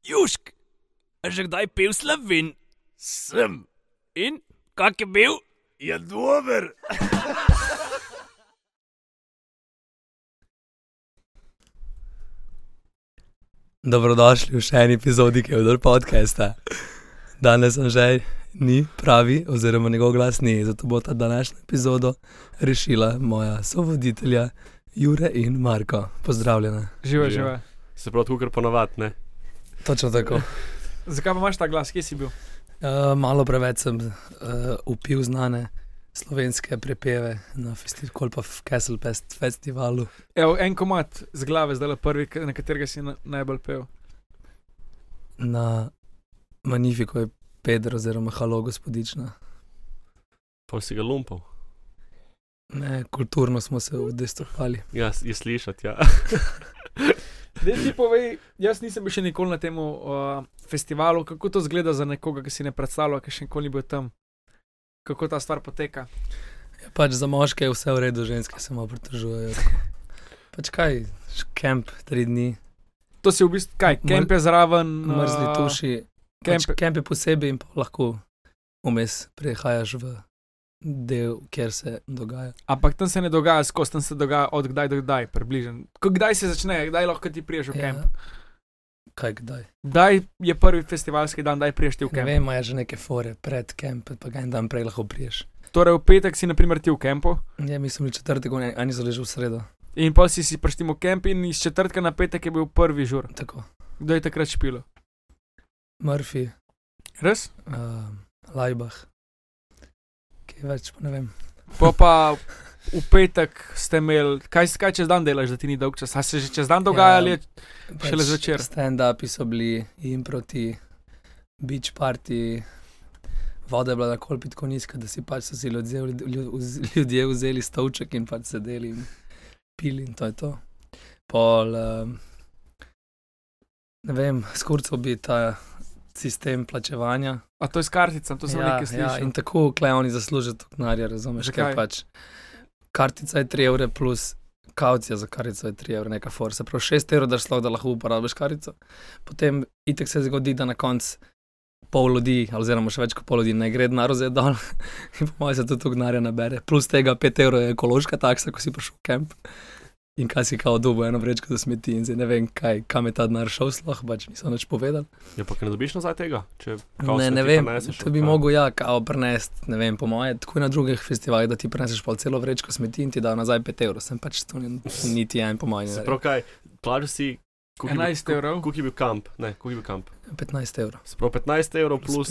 Južk, a že kdaj pil slovin? Sem. In kak je bil? Je dober. Dobrodošli v še eni epizodi Kevdor podcasta. Danes sem že ni pravi, oziroma njegov glas ni, zato bo ta današnjo epizodo rešila moja sovoditelja Jure in Marko. Pozdravljena. Živa, Živa. živa. Se pravi, kot ponovadi, ne? Točno tako. Zakaj pa imaš ta glas, kje si bil? Uh, malo preveč sem uh, upil znane slovenske prepeve na festivalu, pa v Kesselpest festivalu. Evo, en komat z glave, zdaj le prvi, na katerega si na, najbolj pel. Na Magnifico je Pedro, oziroma Halo, gospodična. Pa si ga lumpal. Ne, kulturno smo se udestopali. Ja, je slišati, ja. Dej ti povej, jaz nisem bil še nikoli na tem uh, festivalu, kako to zgleda za nekoga, ki si ne predstavlja, ki še nikoli ni bil tam. Kako ta stvar poteka. Ja, pač za moške je vse v redu, ženske se malo pritožujejo. Pač kaj, kemp, tri dni, To si v bistvu, kaj, kemp je zraven, mrzli uh, tuši. Kemp, Pač je posebej in pa lahko vmes prehajaš v del, kjer se dogaja. ampak tam se ne dogaja skozi, tam se dogaja od kdaj do kdaj, približno. Kdaj se začne, kdaj lahko ti priješ v kemp? Ja, kaj kdaj? Kdaj je prvi festivalski dan, kdaj priješ ti v Ne kemp? vem, imaš že neke fore pred kempom, pa ga en dan prej lahko priješ. Torej v petek si naprimer ti v kempu. Ja, mislim, da četrtek, oni oni so ležali v sredo. In pa si si prištel v kemp in iz četrtka na petek je bil prvi žur. Tako. Kdo je takrat špilo? Murphy, Res? uh, Laibach, kaj več, ne vem. Pa pa v petek ste imeli, kaj, kaj čez dan delaš, da ti ni dolg čas? A se že čez dan dogaja ali je Šele zvečer. Pač Stand-upi so bili in proti beach party. Voda je bila tako pitko nizka, da si pač so si ljudje, ljud- ljudje vzeli stolček in pač sedeli in pili in to je to. Pol, um, ne vem, skurco bi ta sistem plačevanja. A to je s karticam, to sem ja, nekaj ja, slišal. in tako klej oni zaslužijo to denarja, razumeš? Zakaj? Ker pač kartica je 3 evre plus kaucija za karico je 3 evre, neka for. Se pravi 6 evrov daš sploh, da lahko uporabiš karico. Potem itek se zgodi, da na koncu pol ljudi, oziroma še več kot pol ljudi, ne gre denar vzeti dol in po mojem se tudi to denarja nabere. Plus tega 5 evrov je ekološka taksa, ko si prišel v kamp. In kaj si kao dubo, eno vrečko za smeti in zdaj ne vem, kaj, kam je ta denar šel, sploh pač niso nič povedali. Ja, pa kaj ne dobiš nazaj tega? Če kao Ne, ne vem, prineseš to bi mogel ja, kao prenesti, ne vem, po moje, tako je na drugih festivalih, da ti preneseš pol celo vrečko smeti in ti da nazaj 5 evrov, sem pač to ni, niti en po mojem. Se pravi, kaj, plačal si. koliko je bil- 11 evrov. Je bil kamp? Ne, je bil kamp? 15 evrov. Se pravi, 15 evrov plus,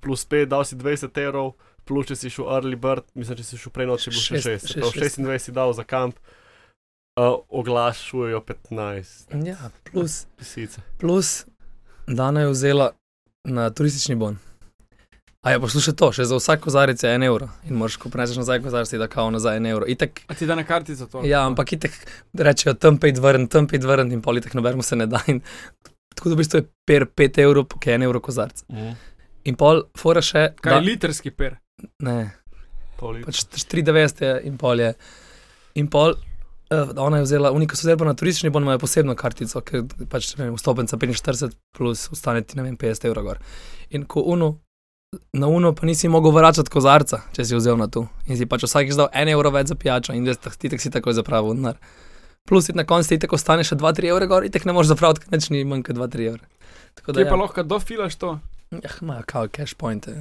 plus 5, dal si 20 evrov, plus če si šel early bird, mislim, če si šel prej noč, če bo še Šest- 6. Se šest- pravi, šest. 26 si dal za kamp, uh, oglašujejo 15 Ja, plus, lisice. plus Dana je vzela na turistični bon. A je poslušaj to, še za vsak kozarec je 1 evro in moraš, ko preneseš nazaj kozarec, da kao nazaj 1 evro. Itak, A ti da na kartico to? ja, ampak itek rečejo tam 5 vrn, tam 5 vrn in politek nobenemu se ne da. In, tako da v bistvu je per 5 evrov, ki je 1 evro kozarec. Mm. In pol, fora še, Kaj je litrski per? ne, Pol litra. pač 93 je in pol je. In pol, ona je vzela, unika so zdaj pa na turistični bon, imajo posebno kartico, ker pač ne vem, vstopenca 45 plus ostane ti ne vem 50 evrov gor. In ko uno, na uno pa nisi mogel vračati kozarca, če si vzel na tu. In si pač vsakič dal 1 evro več za pijačo in ti tak si takoj zapravil denar. Plus ti na koncu ti tako ostane še 2-3 evre gor, in tako ne moreš zapraviti, ker nič ni manj kot 2-3 evre. Tako Kje ja. pa lahko dofilaš to? Ja, imajo kao cash pointe.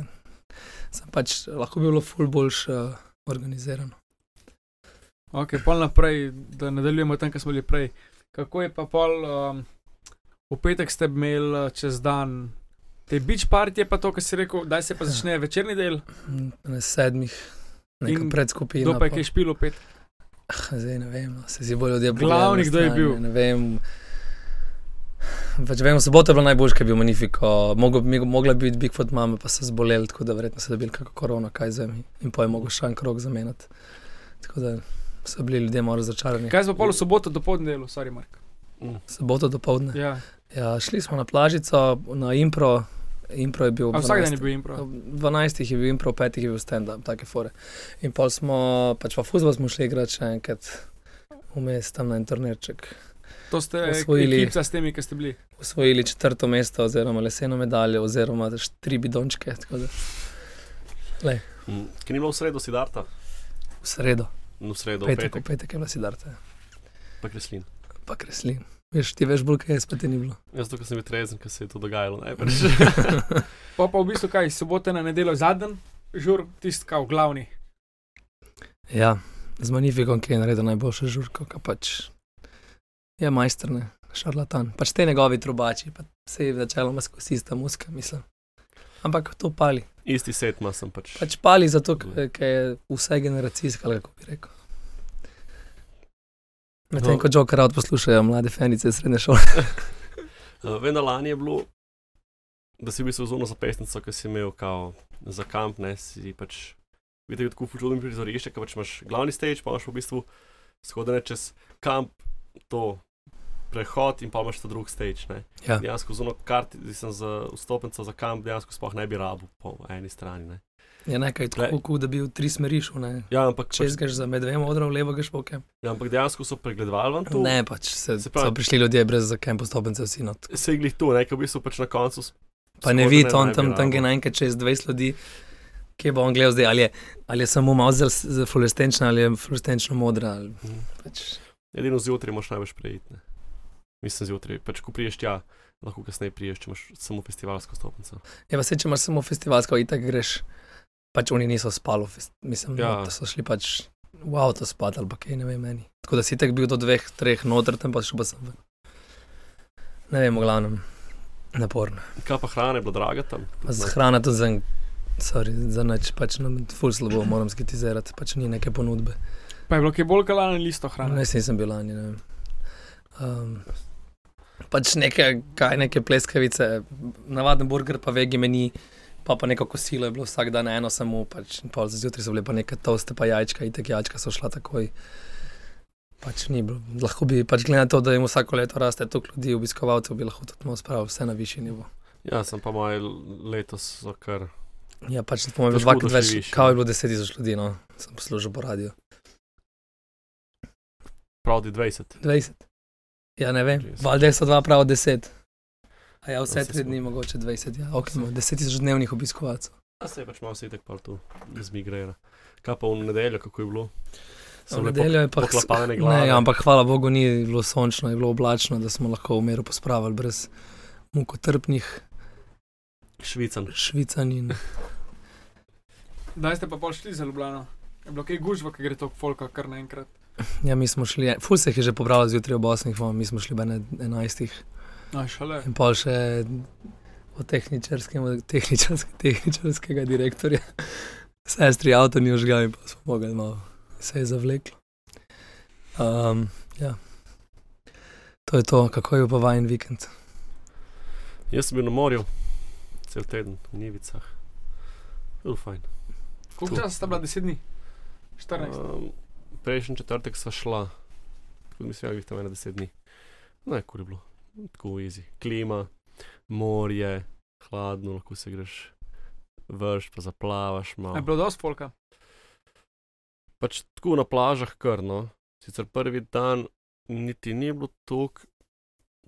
Sem pač lahko bi bilo ful boljš uh, organizirano. Ok, pol naprej, da nadaljujemo tam, kjer smo bili prej. Kako je pa pol, um, v petek ste imeli uh, čez dan te beach partije, pa to, kar si rekel, da se pa začne večerni del, Na sedmih, neka In predskupina. kdo pa je kaj špil v petek. Ah, Zdaj ne vem, no, se si bolj ljudje Glavni, kdo je bil? Ne vem. Pač vem, soboto je bilo najboljše, ker je bil Magnifico. Mogla bi biti Bigfoot mama, pa so zboleli, tako da verjetno so dobili kako korona, kaj za mi. In pa je mogel še en krok zamenjati. Tako da so bili ljudje malo razočarani. Kaj smo pol v soboto do podnebja, sorry, Mark. Mm. Soboto do povdne. Ja. Ja, šli smo na plažico, na impro. Impro je bil. Vsak dan je 12. bil impro. V 12 je bil impro, v 5 je bil stand-up, take fore. In pol smo, pač pa fuzbol smo šli igrati še enkrat vmes tam na en turnirček. To ste Osvojili. ekipa s temi, ki ste bili. osvojili četrto mesto, oziroma leseno medaljo, oziroma tri bidončke. tako da Mm. Ki ni bilo v sredo Sidarta, V sredo, v sredo, v petek, v petek, petek je bila sidarta, pa kreslin. pa kreslin. Veš, ti veš bolj, kaj je spet ni bilo. Jaz zato, ker sem bil trezen, ker se je to dogajalo najprej. Pa pa v bistvu kaj, sobote na nedeljo zadnji, žur, tisti kao glavni. Ja, z Magnifikom, ki je naredil najboljšo žurko, ki pač je majster, ne, šarlatan. Pač te njegovi trubači, pa se je začeloma skozi ista muska, mislim. Ampak to pali. Isti set ima sem pač. Pač pali zato, ker je vse generacijsko, kako bi rekel. Medtem No. ko Joker out poslušajo mlade fenice iz srednje šole. Vem, da lani je bilo, da si bil sezono za pesnico, ki si imel kao za kamp, ne si pač. Videti, kako čudno prizorišče, ker pač imaš glavni stage, pa imaš v bistvu shodene čez kamp, to prehod in pa imaš ta drugi stage. Ne. Ja. Dejansko z ono karti, sem za vstopnico za kamp, dejansko sploh ne bi rabil po eni strani. Ne. Je nekaj tako, da bi v tri smeri šel. Ja, ampak, Če pač, greš za med dvema odra, levo greš po kem. ja, ampak dejansko so pregledovali vam to. Ne, pač se, Se pravi- so prišli ljudje brez za kem postopence vsi not. Se je glih tu, ne, ker v bistvu pač na koncu. Pa ne vidi, on tam, tam je naenkrat čez 20 ljudi, kje bo on gledal zdaj, ali je, ali je samo malo za fluorescenčna ali je fluorescenčno modra. Ali, Mhm. pač, Edino zjutraj moš največ prejeti. Mislim, zjutraj, pač ko priješ tja, lahko kasneje priješ, če imaš samo festivalsko stopnico. je pa se, če imaš samo festivalsko, itak greš. Pač oni niso spali, mislim, Ja. ja. da so šli pač v avto spat ali pa kaj, ne vem meni. Tako da si tak bil do dveh, treh noter, tam pa šel pa sem ven. Ne vem, v glavnem, naporno. Kaj pa hrana je bila draga tam? Pa za hrana tudi za, sorry, za nič, pač nam ful slabo moram skritizirati, pač ni neke ponudbe. Pa je bilo kaj bolj kalano listo hrane. Ne, nisem bil lani, ne vem. Um, pač neke, kaj, neke pleskavice, navaden burger, pa vegi meni, pa pa neko kosilo je bilo vsak dan eno samo, pač in pol zjutraj so bile pa neke toste, pa jajčka, itek jajčka so šla takoj. Pač ni bilo. Lahko bi, pač glede na to, da jim vsako leto raste toliko ljudi, obiskovalcev, bi lahko tudi spravil vse na višji nivo. Ja, sem pa moj letos kar. Ja, pač mojem, Težko dvakrat več, živiš, kao je bilo 10 tisoč ljudi, no, sem poslušal po radiju. Pravi 20. 20. Ja, ne vem, valjda so dva pravo 10. A ja, vse tri dni mogoče 20, ja, ok, imamo 10 tisoč dnevnih obiskovalcev. A se je pač malo sitek pa tu zmigrira. Kaj pa v nedeljo, kako je bilo? V nedeljo je pa poklapane Ne, glave. ja, ampak hvala Bogu, ni bilo sončno, je bilo oblačno, da smo lahko v miru pospravili brez mukotrpnih Švican. švicanj. in- Daj ste pa pol šli za Ljubljano. Je bilo kaj gužva, ki gre to folka kar naenkrat. Ja, mi smo šli, ful se jih je že pobralo zjutraj ob 8, mi smo šli ob ene- 11 No, šale. in pol še od tehničarske, tehničarskega direktorja. Sestri avto ni užgal in pa smo mogli malo, se je zavleklo. Um, ja. To je to, kako je pa vajen vikend. Jaz sem bil na morju, cel teden v Nivicah. Bil fajn. Koliko časa sta bila 10 dni? 14. Um, prejšnji četrtek sva šla, tako mislim, da jih tam ena deset dni. Ne, kur je bilo, tako easy. Klima, morje, hladno, lahko se greš vrš, pa zaplavaš malo. Je bilo dosti folka. pač tako na plažah krno. Sicer prvi dan niti ni bilo tok,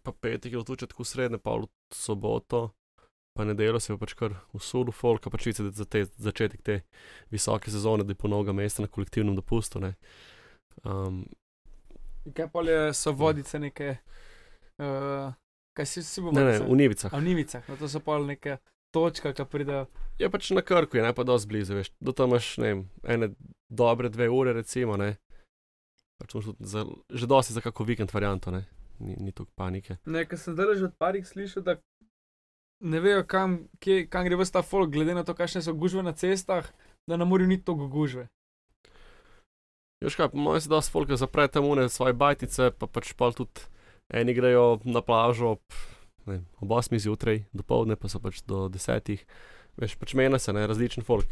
pa petek je bilo tudi tako srednje, pa v soboto, pa nedeljo se je pač kar usul folk, pač vice za te začetek te visoke sezone, da je ponoga mesta na kolektivnem dopustu. Ne. Um, Kaj pa je, so vodice neke. Uh, kaj si, si bomo ne, ne, v Nivicah. A v Nivicah, no to so pa neke točke, ki pridejo. Je pač na krku, je ne pa dosti blizu, veš. Do tam imaš, ne vem, ene dobre dve ure, recimo, ne. Pač za, že dosti za kako vikend varianto, ne. Ni, ni tu panike. Ne, ker sem zdaj že od parih slišal, da ne vejo, kam, kje, kam gre vsta folk, glede na to, kakšne so gužve na cestah, da na morju ni toliko gužve. Veš kaj, po mojem se da spolka zapre tam une svoje bajtice, pa pač pa tudi eni grejo na plažo ob, ne, ob 8 zjutraj, do povdne pa so pač do 10. Veš, pač mena se, ne, različen folk.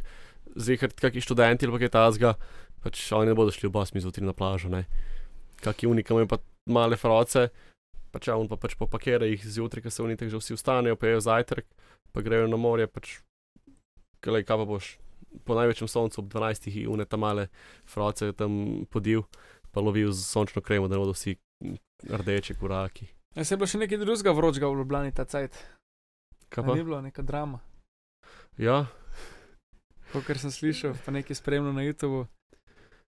Zihar, kakšni študenti ali pa kaj tasga, pač oni ne bodo šli ob 8 zjutraj na plažo, ne. Kakšni unikam imajo pa male froce, pač ja, on pa pač popakira jih zjutraj, ker se oni tako že vsi vstanejo, pojejo zajtrk, pa grejo na morje, pač, kaj, kaj pa boš, po največjem soncu ob 12. une tam male froce tam podil, pa lovil z sončno kremo, da ne bodo vsi rdeči koraki. Ja, se je bilo še nekaj drugega vročega v Ljubljani ta cajt. Kaj pa? Ni bilo neka drama. Ja, kar sem slišal, pa nekaj spremljal na YouTubu.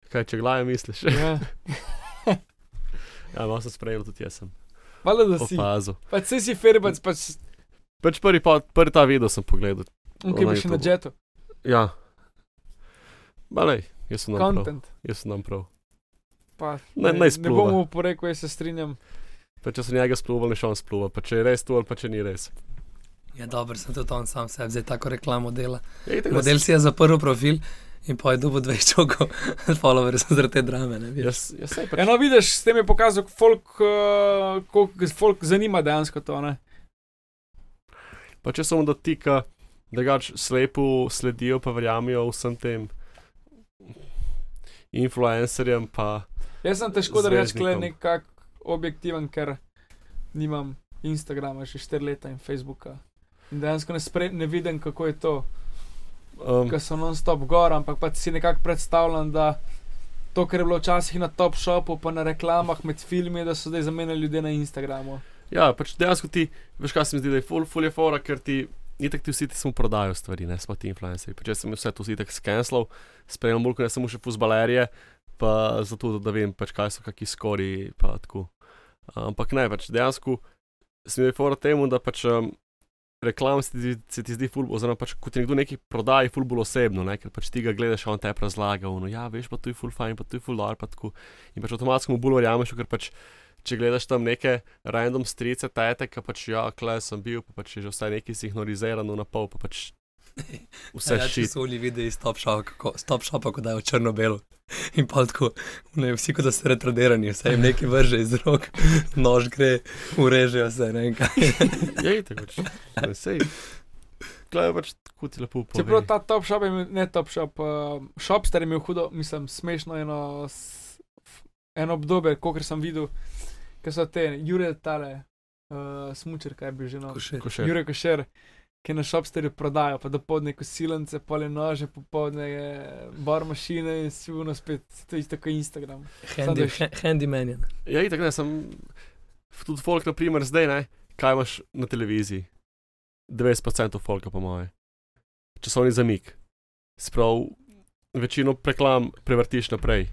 kaj če glaje misliš? Ja. ja, malo sem sprejel, tudi jaz sem Hvala, da si. opazil. Pač si si ferbac, pač Pač prvi, pa, prvi ta video sem pogledal. na bo še na jetu. Ja. Malej, jaz sem nam prav. Content. Jaz sem nam prav. Pa, Ne- ne, ne spluva. bomo porekli, jaz se strinjam. Pa če sem njega spluval, ne šel spluva. Pa če je res to ali pa če ni res. Ja, dobro, sem tudi on sam sebi, zdaj tako reklamo dela. Da Model si je zaprl profil in pa je dobil 20 čokov, followerjev so zaradi te drame, ne. Jaz, jaz sej pač, Eno vidiš, s tem je pokazal, folk, uh, koliko folk zanima dejansko to. Ne? pa če se mu dotika, da ga slepo sledijo, pa verjamijo vsem tem influencerjem, pa Jaz sem težko da rečem, Zvezdnikom. nekak objektiven, ker nimam Instagrama že 4 leta in Facebooka. In dejansko ne, spre, ne vidim, kako je to, um, ker so non-stop gor, ampak pa si nekako predstavljam, da to, kar je bilo včasih na top shopu, pa na reklamah med filmi, da so zdaj zamenjali ljudje na Instagramu. ja, pač dejansko ti, veš kaj se mi zdi, da je full, full je fora, ker ti. Itek ti vsi ti samo prodajo stvari, ne smo ti influencerji. Če sem vse to itek skenslal, sprejel mulko, ne samo še fuzbalerije, pa zato, da, vem, pač, kaj so kakšni skori. pa tako. Ampak ne, pač dejansko se mi je fora temu, da pač um, reklam se ti, se ti zdi ful, oziroma pač, ko ti nekdo nekaj prodaja, ful bolj osebno, ne? ker pač ti ga gledaš, on te razlaga, no ja, veš, pa tu je ful fajn, pa tu je ful dar, pa tako. In pač avtomatsko mu bolj verjameš, ker pač če gledaš tam neke random strice, tete, ki pač ja, kle sem bil, pa pač je že vse nekaj sinhronizirano na pol, pa pač vse ja, če šit. so oni videli iz top shopa, kako, stop shopa, ko dajo črno-belo. In pa tako, ne, vsi kot da so retardirani, vse jim nekaj vrže iz rok, nož gre, urežejo se, ne vem kaj. Ja, tako pač. Ne, sej. Kle pač tako ti lepo pove. Čeprav ta top shop je imel, ne top shop, uh, shopster je imel hudo, mislim, smešno eno, eno obdobje, kot sem videl, ker so te, Jure tale, uh, smučer, kaj bi že no. Košer. Košer. Jure Košer, ki na shopsterju prodajo, pa dopoledne kosilence, pole nože, popoldne bar mašine in si uno spet, to je isto kot Instagram. Handy, ha- handyman je. Ja, itak ne, sem tudi folk, na primer, zdaj ne, kaj imaš na televiziji. 90% folka, po moje. Časovni zamik. Sprav, večino reklam prevrtiš naprej.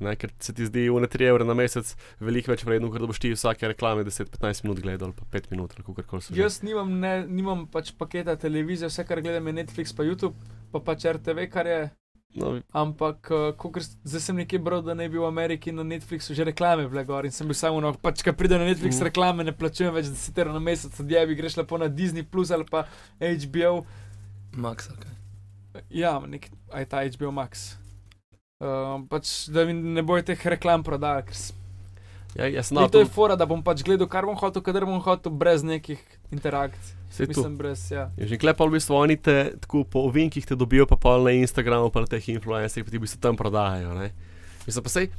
Ne, ker se ti zdi une 3 evre na mesec veliko več vredno, ker da boš ti vsake reklame 10-15 minut gledal, pa 5 minut, ali kako koli se že. Jaz nimam, ne, nimam pač paketa televizije, vse kar gledam je Netflix, pa YouTube, pa pač RTV, kar je No, Ampak, uh, kakor zdaj sem nekje bral, da ne bi v Ameriki na Netflixu že reklame bile gor in sem bil samo, no, pač, ko pride na Netflix Mhm. reklame, ne plačujem več 10 evrov na mesec, odjebi greš lepo na Disney Plus ali pa HBO. Max, ali kaj. Ja, nek, aj ta HBO Max. Uh, pač, da mi ne bojo teh reklam prodajali, ja, jaz sem na to je fora, da bom pač gledal, kar bom hotel, kadar bom hotel, brez nekih interakcij. To. Mislim, brez, ja. Je že klepal, v bistvu oni te tako po ovinkih te dobijo, pa pol na Instagramu, pa na teh influencerjih, ti v bistvu tam prodajajo. Ne? Mislim pa sej,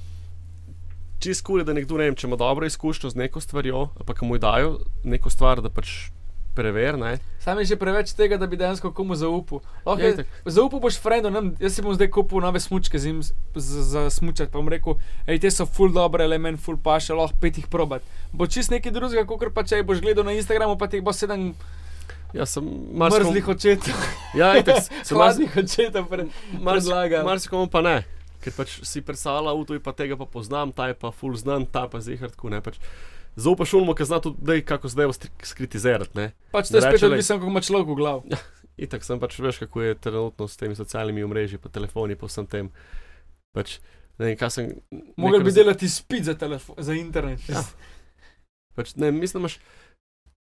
čist kul je, da nekdo, ne vem, če ima dobro izkušnjo z neko stvarjo, pa ki mu dajo neko stvar, da pač prever, ne. Sam je že preveč tega, da bi dejansko komu zaupal. Lahko Ja. Zaupal boš frendo, ne, vem, jaz si bom zdaj kupil nove smučke za, za, za smučati, pa bom rekel, hej, te so full dobre, element, full paše, lahko pet jih probat. Bo čist nekaj drugega, kot pa če boš gledal na Instagramu, pa ti bo sedem Ja, sem mrzlih očetov, Ja, itak, sem hladnih očetov pre, predlagal. marsikomu pa ne. Ker pač si predstavlja avto in pa tega pa poznam, ta je pa full znan, ta pa zihar tako ne. Pač, Zaupaš ulmo, ki zna tudi, dej, kako zdaj skritizirati, ne. Pač to je Ne spet reče, lej. odvisno, kako ima človek v glavu. Itak sem pač veš, kako je trenutno s temi socialnimi omrežji, pa telefoni, pa vsem tem. Pač, ne vem, kaj sem. Mogel bi raz- delati spit za, za internet. Ja. Pač, ne, mislim, da, imaš,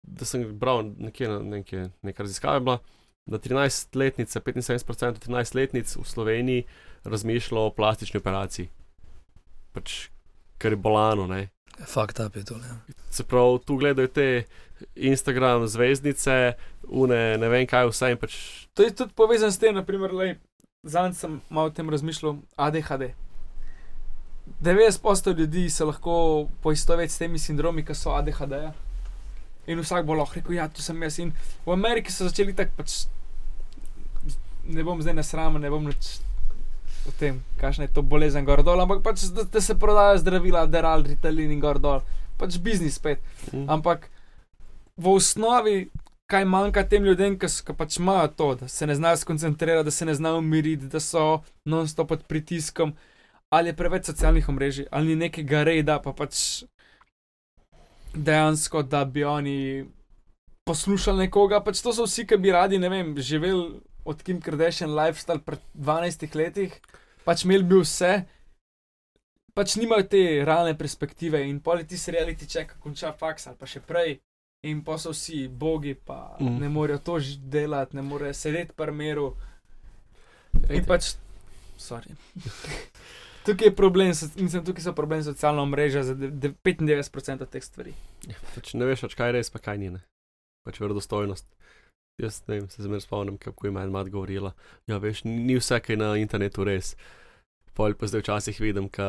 da sem bral nekje na neke raziskave, bila, da 13-letnice, 75% 13-letnic v Sloveniji razmišlja o plastični operaciji. Pač, kar je bolano. Ne. Fakt up je to. Ja. Se pravi, tu gledajo te Instagram zvezdnice, une, ne vem kaj vse in pač. To je tudi povezano s tem, naprimer, lej, zanj sem malo o tem razmišljal, ADHD. 90% ljudi se lahko poistoveti s temi sindromi, ki so ADHD. -ja. In vsak bo lahko rekel, ja, tu sem jaz. In v Ameriki so začeli tako, pač, ne bom zdaj nasramen, ne bom nič o tem, kakšna je to bolezen gor dol, ampak pač da, da se prodajajo zdravila, deral, ritalin in gor dol, pač biznis spet. Mm. Ampak v osnovi, kaj manjka tem ljudem, ki pač imajo to, da se ne znajo skoncentrirati, da se ne znajo umiriti, da so non-stop pod pritiskom, ali je preveč socialnih omrežij, ali ni nekega reda, pa pač dejansko, da bi oni poslušali nekoga. Pač to so vsi, ki bi radi, ne vem, živeli od Kim Kardashian lifestyle pred 12 letih, pač imeli bi vse. Pač nimajo te realne perspektive in poleti se reality check, konča faks ali pa še prej. In pa so vsi bogi, pa Mm. ne morejo to delati, ne morejo sedeti pri miru. In pač, sorry. Tukaj je problem, mislim, tukaj so problem socialna mreža za de- de- 95% teh stvari. Pač ne veš, več, kaj je res, pa kaj ni. Ne? Pač verodostojnost. Jaz ne vem, se zmeraj spomnim, kako je meni mat govorila. Ja, veš, ni vse, kaj je na internetu res. Pol pa zdaj včasih vidim, ka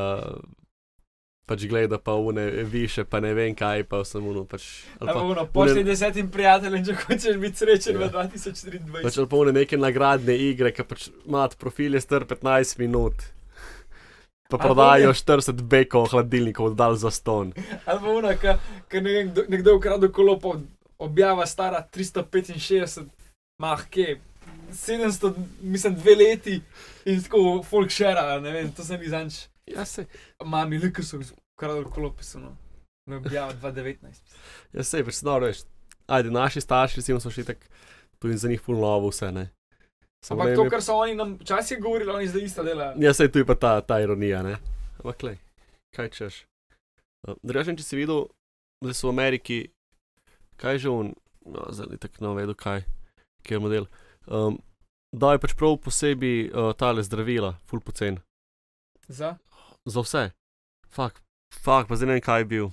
pač gleda pa une više, pa ne vem kaj, pa sem uno pač. Ali pa, Ampak, pošli desetim prijateljem, če hočeš biti srečen Ja. v 2024. pač ali pa une neke nagradne igre, ki pač mat profil je star 15 minut. Pa prodajo ne- 40 bekov hladilnikov, dal za ston. Ali pa ki vem, kdo- nekdo ukradel kolo, pa objava stara 365, mahke, 700, mislim, dve leti in tako folk share, ne vem, to se mi zanč. Ja, se, Mami, lika so ukradel kolo, pisano. Ne objava 2019. ja, se, pač dobro veš. Ajde, naši starši, recimo, so šli tako, tu in za njih full novo vse, ne. Samo Ampak to, je- kar so oni nam včasih govorili, oni zdaj isto delajo. Ja, sej tu je pa ta, ta ironija, ne. Ampak, kaj češ. Drugačen, če si videl, da so v Ameriki, kaj že on, no, zdaj tako ne vedo, kaj, kje je model. Um, da je pač prav posebej uh, tale zdravila, full pocen. Za? Za vse. Fak, fak, pa zdaj ne vem, kaj je bil.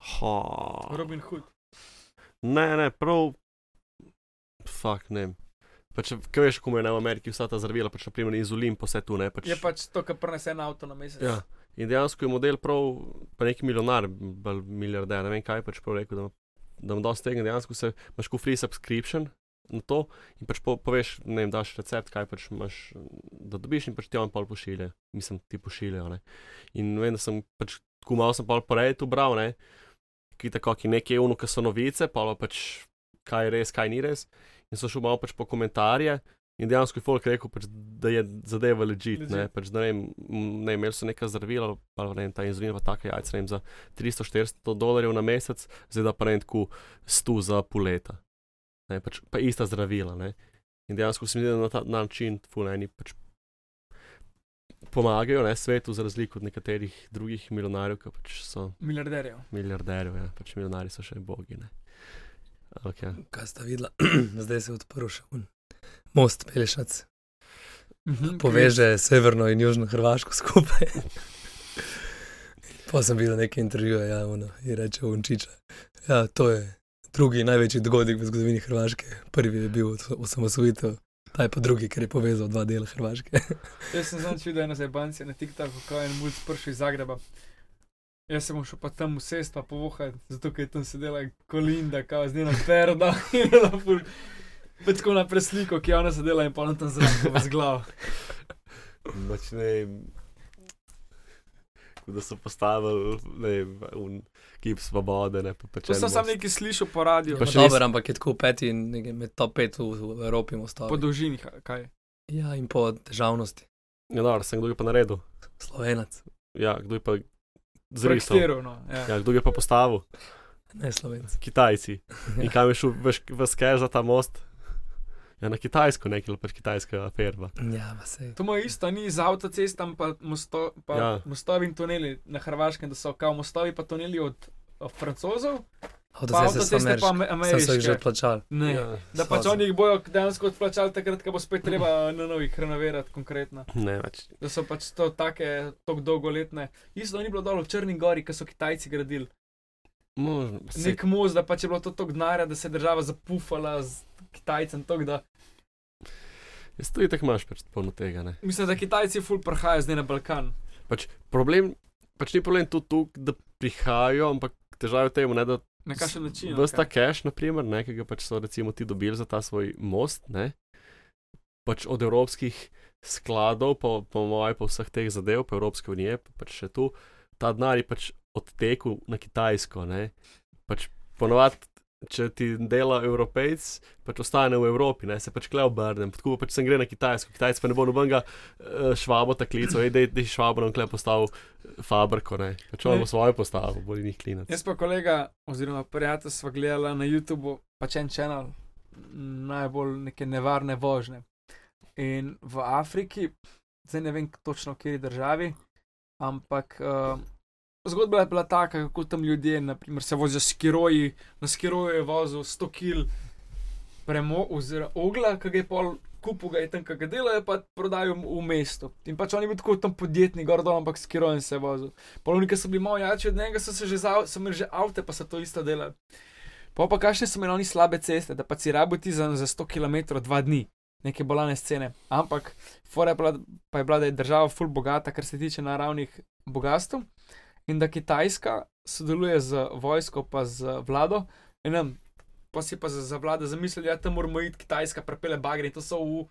Ha. Robin Hood. Ne, ne, prav. Fak, ne. vem. Pač, kaj veš, kako je v Ameriki vsa ta zdravila, pač naprimer inzulin, pa vse tu, ne. Pač, Je pač to, kar prenese na avto na mesec. Ja. In dejansko je model prav, pa neki milijonar, milijarder, ne vem kaj, pač prav rekel, da, da mu dosti tega, dejansko se imaš kot free subscription na to in pač po, poveš, ne vem, daš recept, kaj pač imaš, da dobiš in pač ti on pol pošilja, mislim, ti pošiljajo, ne. In vem, da sem pač, tako malo sem pol po Redditu bral, ne, ki tako, ki nekje uno, ki so novice, pa pač, kaj je res, kaj ni res. In so šel malo pač po komentarje. In dejansko je folk rekel, pač, da je zadeva legit. Ne, Legit. pač, ne, vem, ne, imeli so neka zdravila, pa ne vem, ta inzulin, pa take jajce, ne vem, za 300-400 dolarjev na mesec, zdaj da pa ne tako 100 za pol leta. Ne, pač, pa ista zdravila. Ne. In dejansko se mi zdi, da na ta na način fulani pač pomagajo ne, svetu, za razliko od nekaterih drugih milijonarjev, ki pač so Milijarderjev. milijarderjev, ja, pač milijonari so še bogi. Ne. Ampak ja. Kaj sta videla? Zdaj se je odprl še un. Most Pelešac Mhm, poveže severno in južno Hrvaško skupaj. Pa sem videl nekaj intervjuja, ja, ono, in reče Unčiča. Ja, to je drugi največji dogodek v zgodovini Hrvaške. Prvi je bil os- osamosvojitev, ta je pa drugi, ker je povezal dva dela Hrvaške. Jaz sem zanj videl eno zabanci na TikToku, ko je en mulj spršil iz Zagreba. Jaz sem šel pa tam usest, pa povohati, zato ker je tam sedela kolinda, kao z njeno perda Pač tako na presliko, ki je ona sedela in pa ona tam zraven z glavo. Pač ne vem, da so postavili ne vem, un kip svobode. Ne, pa To sem sam most. nekaj slišal po radiju, Pa Pa še Dober, res- ampak je tako peti in nekaj med top 5 v, v Evropi po mostavi. dolžini, kaj. Ja, in po težavnosti. Ja, dobro, sem kdo je pa naredil. Slovenac, Ja, kdo je pa zrisal. No. Ja. Ja, kdo je pa postavil? ne Slovenc. Kitajci. In kam je šel veš, v sker za ta most? Ja, na Kitajsko, nekaj pač kitajska aferba. Ja. To mu je isto, ni z avtocestam, pa, mosto, pa Ja. mostovi in tuneli na Hrvaškem, da so kao mostovi pa tuneli od, od francozov, Avtoceste so avtoceste pa ameriške. Sem se jih že ameriške. odplačal. Ne. Ja, Da pač oni jih bojo dejansko odplačali takrat, ko bo spet treba na novih renovirati konkretno. ne več. Da so pač to take, tako dolgoletne. Isto ni bilo dol v Črni gori, ki so Kitajci gradili. Možno. Nek most, da pač je bilo to tako denarja, da se je država zapufala z Kitajcem. Tok, da, Jaz tudi tako imaš polno tega. Ne. mislim, da Kitajci ful prihajajo zdaj na Balkan. Pač problem, pač ni problem tudi tu, da prihajajo, ampak težava je v tem, ne, da Na kakšen način? Ves ta cache, naprimer, ne, ki ga pač so recimo ti dobili za ta svoj most, ne, pač od evropskih skladov, po, po mojem, po vseh teh zadev, po Evropske unije, pa pač še tu, ta denar je pač odtekel na Kitajsko. Ne? Pač ponovadi, če ti dela Evropejc, pač ostane v Evropi, ne? se pač kle obrnem, tako pač sem gre na Kitajsko, Kitajec pa ne bo nobenega uh, švabo tako klical, da je švabo nam kle postavil eh, fabriko, ne? pač on bo svojo postavil, bolj njih klinac. Jaz pa kolega, oziroma prijatelj, sva gledala na YouTubu, pač en kanal, najbolj neke nevarne vožnje. In v Afriki, zdaj ne vem točno, v kateri državi, ampak uh, zgodba je bila taka, kako tam ljudje, naprimer, se vozijo s kiroji, na skiroju je vozil 100 kg premo, oziroma ogla, ki je pol. Kupu ga je tam, kaj ga delajo, pa prodajo v mestu. In pač on je bil tako tam podjetnik, gordo, ampak s kirojem se je vozil. Polovniki so bili malo jači od njega, so se že, za, so že avte, pa so to isto delali. Pa pa kakšne so imeli oni slabe ceste, da pa si rabo ti za, za 100 km dva dni, neke bolane scene. Ampak, fora je pa je bila, da je država full bogata, kar se tiče naravnih bogatstv in da Kitajska sodeluje z vojsko, pa z vlado. Enem, pa si pa za, za vlado zamislili, da ja, tam moramo iti Kitajska, prepele bagre in to so v,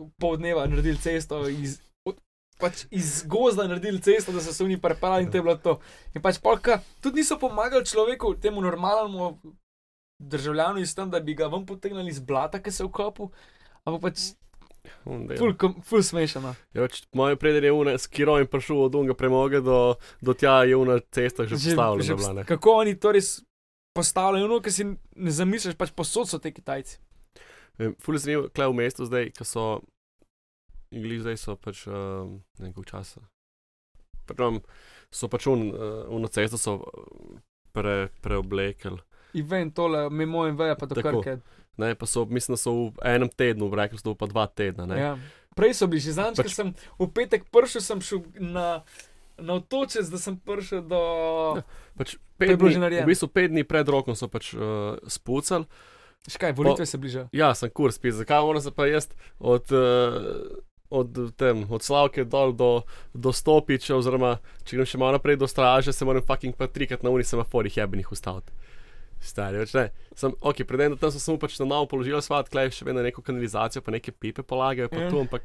v pol dneva naredili cesto. Iz, od, Pač iz gozda naredili cesto, da so se oni prepeljali in te je bilo to. In pač polka tudi niso pomagali človeku, temu normalnemu državljanu, iz tam, da bi ga vam potegnili iz blata, ki se je vkopal. Ampak pač ful, kom- ful smešano. Ja, Moj predel je une, s kirojem prišel od unga premoge do, do tja, je una cesta že postavljena. bila, ne. kako oni to res postavljajo, no, ki si ne zamisliš, pač posod so te Kitajci. Ful je zanimivo, kle v mestu zdaj, ki so, igli zdaj so pač um, nekaj časa. Um, so pač un, uh, uno cesto so uh, pre, preoblekli. Vem tole, mimo in veja pa do krke. Ne, pa so, mislim, so v enem tednu, rekli so pa dva tedna. Ne. Ja. Prej so bili že zanj, Pač- pač... sem v petek prišel, sem šel na, na otočec, da sem prišel do. Pač To je pet dni, v bistvu pet dni pred rokom so pač uh, spucali. Škaj, volitve se bližajo. Ja, sem kurs, spis, zakaj moram se pa jaz od, uh, od, tem, od Slavke dol do, do Stopiča, oziroma če grem še malo naprej do straže, se moram fucking pa trikrat na uni semaforih jebenih ustaviti. Stari, več ne. Sem, ok, predem, tam sem samo pač na novo položil svat, klej še vedno neko kanalizacijo, pa neke pipe polagajo, pa Ja. tu, ampak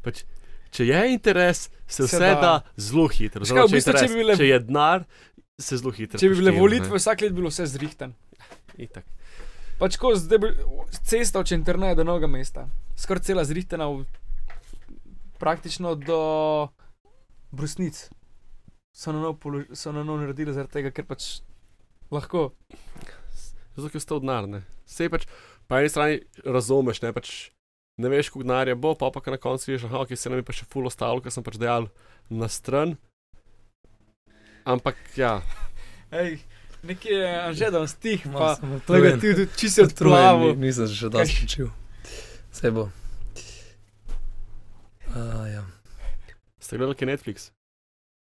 pač, če je interes, se Se vse da. da zelo hitro. Škaj, v če, bistvu, če interes, bi bile- če je denar, se zelo hitro. Če bi bile volitve, vsak let bi bilo vse zrihten. Itak. Pač ko zdaj bi cesta od Čentrneja do novega mesta, skoraj cela zrihtena, v, praktično do brusnic. So na nov, polož, so na nov naredili zaradi tega, ker pač lahko. Zato, ker ste odnarne. Vse pač, po eni strani razumeš, ne, pač, ne veš, koliko denarja bo, pa pa na koncu vidiš, da okay, se nam je pa še full ostalo, ker sem pač dejal na stran. Ampak ja, Ej, nekje je že dan stih, pa tega utrujen. ti tudi čisto ni- Nisem se še dosti učil. Vse bo. A, ja. ste gledali Netflix?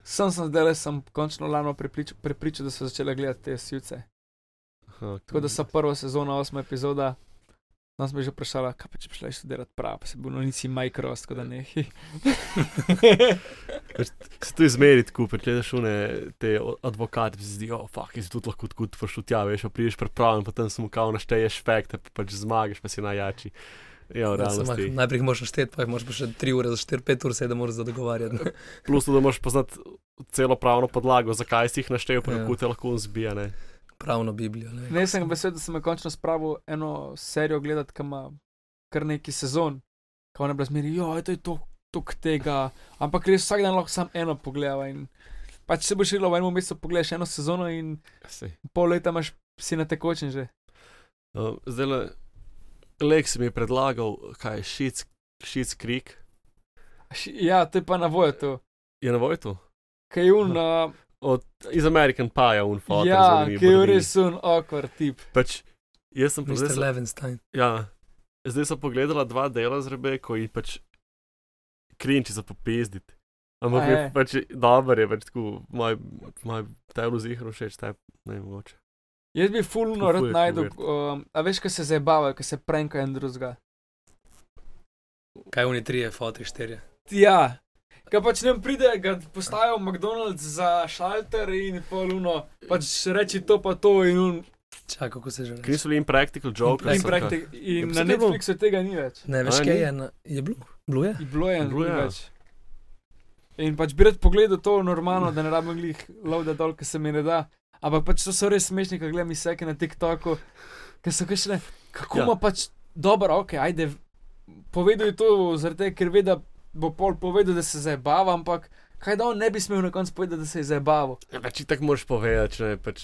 Sem sem zdaj le sem končno lano prepričal, prepričal, da so začele gledati te sivce. Aha, Tako da so prva sezona, osma epizoda. Nas me že vprašala, kaj pa če bi šla študirati prav, pa se bo nisi Microsoft, tako da ne. Se tu izmeri, ko pregledaš une te o- advokate, ti se zdi, oh, fuck, jaz tudi lahko kot prišel tja, veš, pa prideš pripravljen, potem samo kao našteješ fakte, pa pač zmagaš, pa si najjači. Ja, Ja, realnosti. najprej jih moraš našteti, pa jih moraš pa še 3 ure, za 4-5 ur sedem ur za dogovarjati. Plus, to, da moraš poznati celo pravno podlago, zakaj si jih naštel, pa Ja. kako te lahko zbija. Ne? Pravno Biblijo. Ne, vem, Ne, sem se- vesel, da sem končno spravil eno serijo gledati, ki ima kar neki sezon, ko ne brez meri, jo, to je to, to tega, ampak res vsak dan lahko sam eno pogledava in pač se bo širilo v enem mesecu, pogledaš eno sezono in Sej. pol leta imaš si na tekočem že. Uh, zdaj le, Lex mi je predlagal, kaj je Šic, Šic Krik, Ja, to je pa na voju to. je na Vojtu. Kaj je un, uh, Od, iz American Pie, un fotor. ja, ki je res un awkward tip. Pač, jaz sem pa zdaj, Mr. Levenstein. ja, zdaj sem pogledala dva dela z Rebeko in pač krinči za popizditi. Ampak A je je? pač dober, je pač tako, moj, moj tebi zihro všeč, tebi ne vem, mogoče. Jaz bi fulno rad je najdel, um, a veš, kaj se zabavajo, kaj se prenkajo en drugega. Kaj oni trije, fotri štirje. Ja, Kaj pač ne pride, ga postavijo v McDonald's za šalter in poluno, pač reči to pa to in un. Čakaj, kako se že Kaj reče. niso bili impractical jokes? In, Impractical. praktik, in Ja, na kaj? Netflixu tega ni več. Ne, veš, kaj je, na, je bilo. Bilo je, Bilo bilo je. je. Več. In pač bi rad pogledal to normalno, da ne rabim glih lovda dol, ker se mi ne da. Ampak pač to so res smešni, ko gledam izseke na TikToku, ker so kakšne, kako Ja. ima pač dobro, ok, ajde, povedal je to, zaradi tega, ker ve, da bo pol povedal, da se zabava, ampak kaj da on ne bi smel na koncu povedati, da se je zabaval. Ja, pač tako moraš povedati, če ne, pač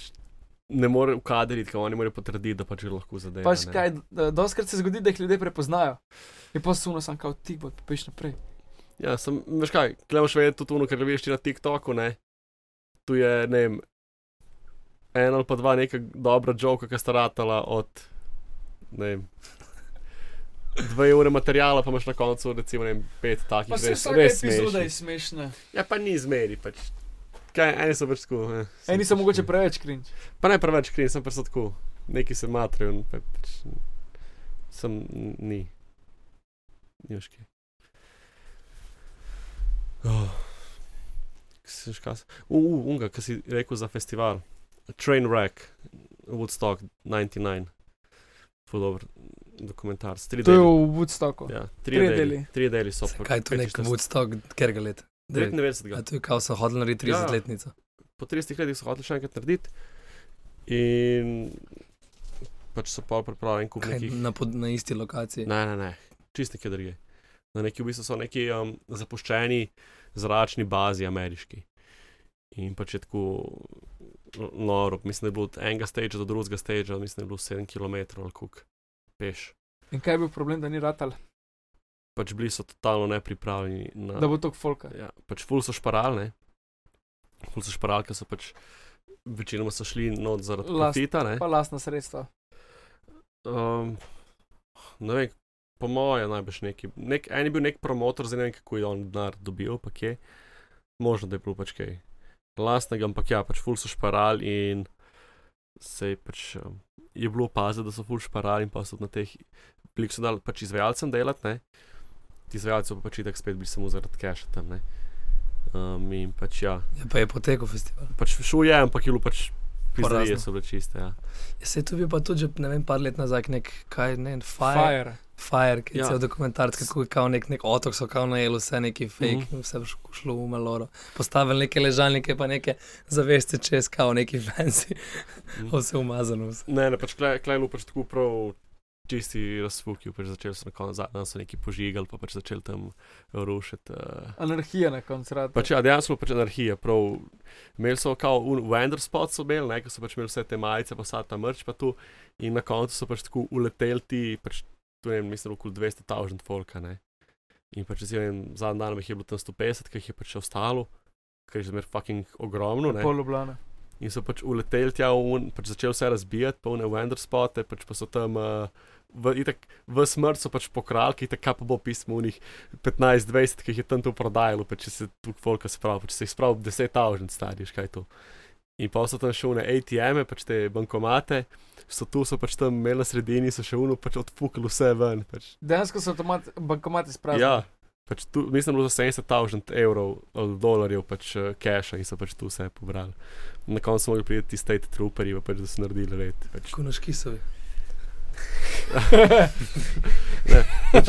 ne more ukadriti, ker oni morajo potrditi, da pač je lahko zadeva. Pač ne. kaj, dostakrat se zgodi, da jih ljudje prepoznajo. Je pa suno, sem kao ti, bo peš naprej. Ja, sem, veš kaj, gledaš vedeti tudi ono, kar veš ti na TikToku, ne. Tu je, ne vem, en ali pa dva neka dobra joka, ki sta ratala od, ne vem, dve ure materijala, pa imaš na koncu, recimo, ne vem, pet takih Pa se res, res epizoda je smešna. Ja, pa ni zmeri, pač. Kaj, eni so pač tako. Eh, Eni so mogoče preveč krinč. Pa ne preveč krin, sem pač tako. Neki se matrajo, pa pač. Sem ni. Kaj. Oh. Kaj se škas? Uh, unga, ki si rekel za festival. Trainwreck, Woodstock 99. Ful dobro dokumentar. s Tri To je deli. v Woodstocku. Ja, Trije tri deli. deli. Tri deli so. Se, kaj je to nek Woodstock, ker ga let? 99. A to je kao so hodili narediti Ja. 30-letnico. po 30 letih so hoteli še enkrat narediti. In pač so pa pripravili en kup Kaj, nekih. na, pod, na isti lokaciji. Ne, ne, ne, čist neke druge. Na neki v bistvu so neki um, zapuščeni zračni bazi ameriški. In pač je tako noro, mislim, da je bilo od enega stage do drugega stage, mislim, da je bilo 7 km ali kuk peš. In kaj je bil problem, da ni ratal, Pač bili so totalno nepripravljeni na da bo to folka. Ja, pač ful so šparali, ne. Ful so šparali, ker so pač večinoma so šli not zaradi Last- profita, ne. Pa lastna sredstva. Um, ne vem, po mojem, najbrž neki. Nek, en je bil nek promotor, zdaj ne vem, kako je on denar dobil, pa kje. Možno, da je bilo pač kaj lastnega, ampak ja, pač ful so šparali in se je pač. Um, je bilo opaziti, da so ful šparali in pa so na teh, bili so dali pač izvajalcem delati, ne. Ti izvajalci pa pač itak spet bili samo zaradi cache tam, ne. Um, in pač ja, Ja, pa je potekel festival. pač šel je, ampak je bilo pač. Porazno. so bile čiste, ja. Ja, se tu bi pa tudi, že, ne vem, par let nazaj, nek, kaj, ne, vem, Fire, Fire. Fire ki je Ja. cel dokumentarc, kako je kao nek, nek otok, so kao najeli vse neki fake, mm -hmm. vse šlo v maloro. Postavili neke ležalnike, pa neke zaveste čez, kao neki fancy, Mhm. vse umazano. Vse. Ne, ne, pač klej je pač tako prav čisti razfuki, pač začeli so na koncu, zadnji so neki požigali, pa pač začeli tam rušiti. Uh. Anarhija na koncu rata. Pač ja, dejansko je pač anarhija, prav. Imeli so kao vendor spot, so imeli, ko so pač imeli vse te majice, pa vsa ta mrč, pa tu. In na koncu so pač tako uleteli ti, pač tu ne vem, mislim, okoli 200 tavžent folka, ne. In pač zdaj, ne vem, zadnji dan jih je bilo tam 150, ki jih je pač ostalo, ker je zmer fucking ogromno. Pol Ljubljana. In so pač uleteli tja, un, pač začeli vse razbijati, polne vendor spote, pač pa so tam. Uh, V, itak, v smrt so pač pokrali, tako pa bo pismo unih 15-20, ki jih je tam tu prodajalo, pa če se tu folka spravi, pač se jih spravi 10 tavžen stariš, kaj to. In pa so tam še une ATM-e, pač te bankomate, so tu so pač tam imeli na sredini, so še uno pač odfukali vse ven. Pač. Dejansko so avtomat, bankomati spraznili. Ja, pač tu, mislim, da je bilo za 70 tavžen evrov ali dolarjev pač uh, cache in so pač tu vse pobrali. Na koncu so mogli priti ti state trooperji, pa pač, da so naredili red. Pač. Tako na škisovi. Ne, pač,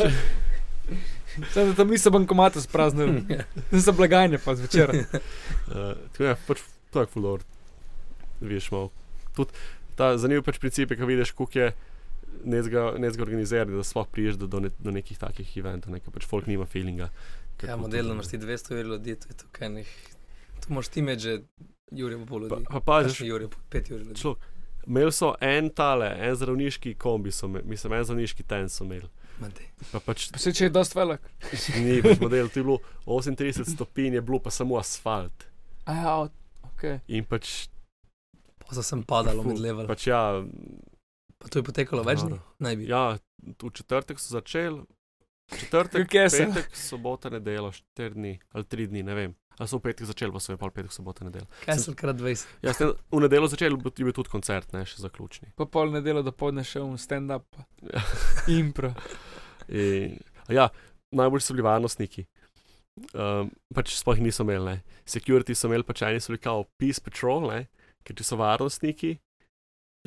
Samo da tam niso bankomate spraznili, so blagajne pa zvečer. uh, tako je, pač to je fulor. Vidiš malo. Tudi ta zanimiv pač princip je, ko vidiš, kako je nezga organizirati, da sploh priješ do, do, ne, do nekih takih eventov, nekaj pač folk nima feelinga. Ja, modelno to- imaš ti 200 ur ljudi, to je tukaj nek. Tu moš ti imeti že Jurje po pol Pa, pa paziš, po 5 ur. Imeli so en tale, en zdravniški kombi, so mislim, en zdravniški ten so imeli. Pa pač Vse če je dost velik. ni več model, to je bilo 38 stopinj, je bilo pa samo asfalt. A ja, ok. In pač, Pa sem padalo med level. pač ja, Pa to je potekalo več dni? Naj bi. ja, v četrtek so začeli, četrtek, petek, sobota, nedelja, 4 dni ali 3 dni, ne vem. Ali so v petek začeli, pa so je pa petek, sobota, nedelja. Castle krat 20. Ja, ste v nedeljo začeli, bo bil tudi koncert, ne, še zaključni. Pa pol nedelo do povdne še v stand-up. Ja. Impro. In, a ja, najbolj so bili varnostniki. Um, pač sploh niso imeli, ne. Security so imeli, pač eni so bili kao Peace Patrol, ne, ker če so varnostniki,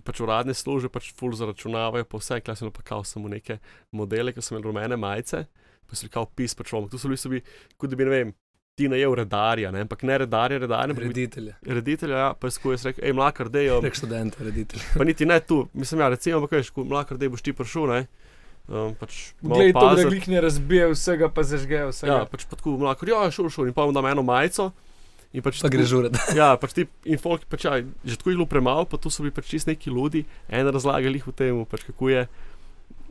pač uradne službe pač full zaračunavajo, pa vse, klasično pa kao samo neke modele, ki so imeli rumene majice, pa so bili kao pis pa človek. Tu so bili, so bili kot da bi, ne vem, ti najel redarja, ne? ampak ne redarja, redarja, ampak Reditelje. reditelja, ja, pa jaz rekel, hej, mlakar, dejo. Rek študente, reditelje. Pa niti ne tu, mislim, ja, recimo, ampak veš, ko mlakar, dej boš ti prišel, ne. Um, pač Glej, to, da glih ne razbije vsega, pa zažge vsega. Ja, pač pa tako mlakar, ja, šel, šel in pa mu dam eno majico. In pač Pa tako- gre žuret. Ja, pač ti in folk, pač, ja, že tako je bilo premalo, pa tu so bili pač čist neki ljudi, en razlagali jih v tem, pač kako je.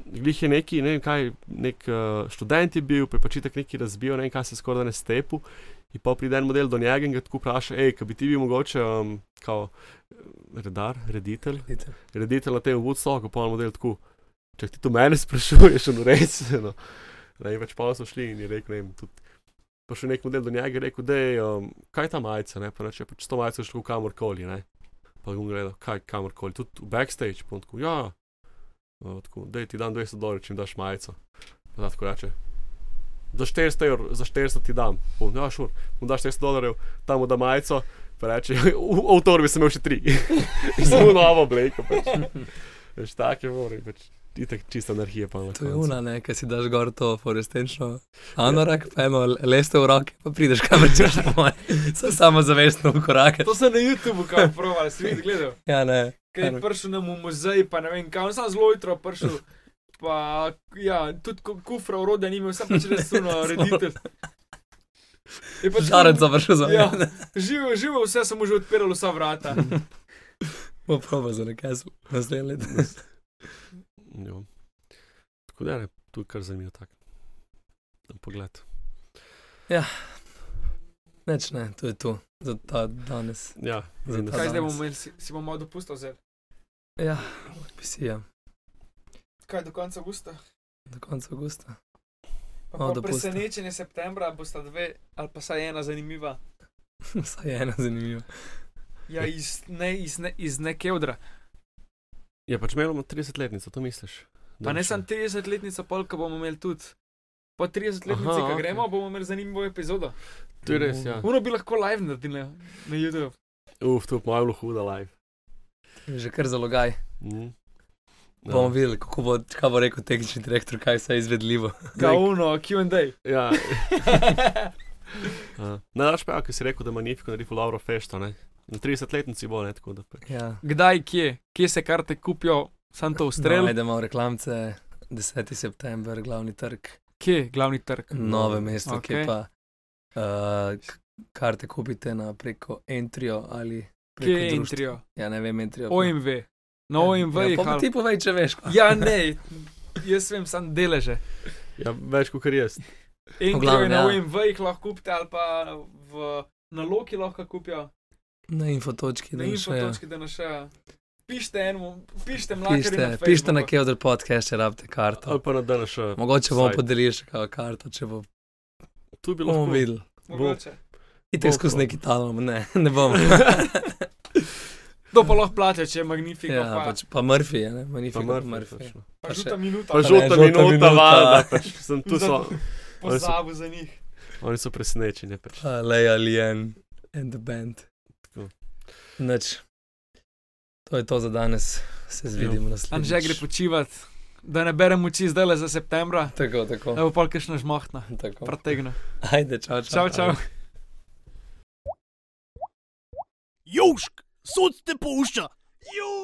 Glih je neki, ne vem kaj, nek uh, študent je bil, pa je pač tako neki razbil, ne vem kaj se skoraj ne stepu. In pa pride en model do njega in ga tako vpraša, hej, kaj bi ti bil mogoče, um, kao eh, redar, reditelj, Reditelj. reditelj na tem Woodstocku, pa je model tako, če ti to mene sprašuješ, no res. No. Ne, in pač pa so šli in je rekel, ne vem, tudi. Pa še nek model do njega je rekel, da je, um, kaj ta majica, ne, pa reče, pač to majico šlo kamorkoli, ne. Pa bom gledal, kaj kamorkoli, tudi v backstage, pa tako, ja, no, tako, da ti dam 200 dolarjev, če mi daš majico. Tako reče, za 400 evrov, za 400 ti dam, on, ja, šur, mu daš 400 dolarjev, tam mu da majico, pa reče, v, v avtorju sem imel še tri. samo novo obleko, pač. Veš, take more, pač, itak čista anarhija pa na To je una, ne, ki si daš gor to fluorescenčno anorak, pa eno leste v roke, pa prideš kamor češ po moje. Sem samo zavestno v korake. To sem na YouTubu kao proval, si videl, gledal. Ja, ne. Kaj je prišel nam v muzej, pa ne vem, kam sem zelo jutro prišel. Pa, ja, tudi ku- kufra urodja ni imel, sem pač res suno reditelj. Je pač Žarec završil za Ja. mene. Živo, živo, vse sem mu že odpiral vsa vrata. Bo proba za nekaj naslednje leto. Jo. Tako da, ne, tu je kar zanimivo tak. Na Pogled. Neč ne, to je to, za ta danes. Ja, Za ta Kaj zdaj danes. bomo imeli, si, si bomo malo dopustili zdaj? Ja, bi si ja, Kaj do konca avgusta? do konca avgusta. Pa, Malo pa dopusta. presenečenje septembra bosta dve, ali pa saj ena zanimiva. Vsaj ena zanimiva. Ja, iz, ne, iz, ne, iz nekevdra. Ja, pač imamo 30-letnico, to misliš? Pa ne še- 30-letnica, polka bomo imeli tudi. Po 30-letnici, Aha, ki okej. gremo, bomo imeli zanimivo epizodo. To je res, ja. Uno bi lahko live naredili na, na YouTube. Uf, to je malo bilo huda live. Že kar zalogaj. Mm. Bomo videli, kako bo, kaj bo rekel tehnični direktor, kaj se je izvedljivo. Ga uno, QA. Ja. Uh, Najraš pa, ki si rekel, da je Magnifico naredil Lauro Fešto, ne? Na 30-letnici bo, ne, tako da. pač. Ja. Kdaj, kje, kje se karte kupijo, sam to ustrel, Najdemo reklamce, 10. september, glavni trg, kje, glavni trg. nove mesto, okay. Kje pa uh, k- karte kupite na preko Entrio ali preko Kje je. Entrio? Ja, ne vem, Entrio. OMV. Na OMV ja, jih pa, pa ali- ti povej, če veš. kaj. Ja, ne, jaz vem, sam deleže. Ja, več kot kar jaz. Entrio glavnem, je na ja. OMV jih lahko kupite ali pa v, na Loki lahko kupijo. Na infotočki, Na da še ja. Pišite enemu, pišite mlakarju Pišite, na pišite na. Keodr podcast, če rabite karto. Ali pa na DNŠ. Mogoče bomo podelili še kakšno karto, če bo, Tu bi lahko. videli. Mogoče. Idite Bo, skozi neki talom, ne, ne bomo. To pa lahko plače, če je magnifiko. ja, pa, pač, pa Murphy je, ne, Pa Magnifico Murphy, Murphy. točno. pa pa žuta minuta. Pa žuta minuta, minuta. valjda, pač sem tu so. Pozabil za njih. Oni so presenečeni, pač. Pa Leia Lien and the band. Tako. Nič. To je to za danes, se zvidimo naslednjič. Anže gre počivati, da ne berem oči zdaj le za septembra. Tako, tako. Da bo pa kakšna žmohtna. tako. Pretegna. Ajde, čau, čau. Čau, čau. Južk, sod te pušča. Južk.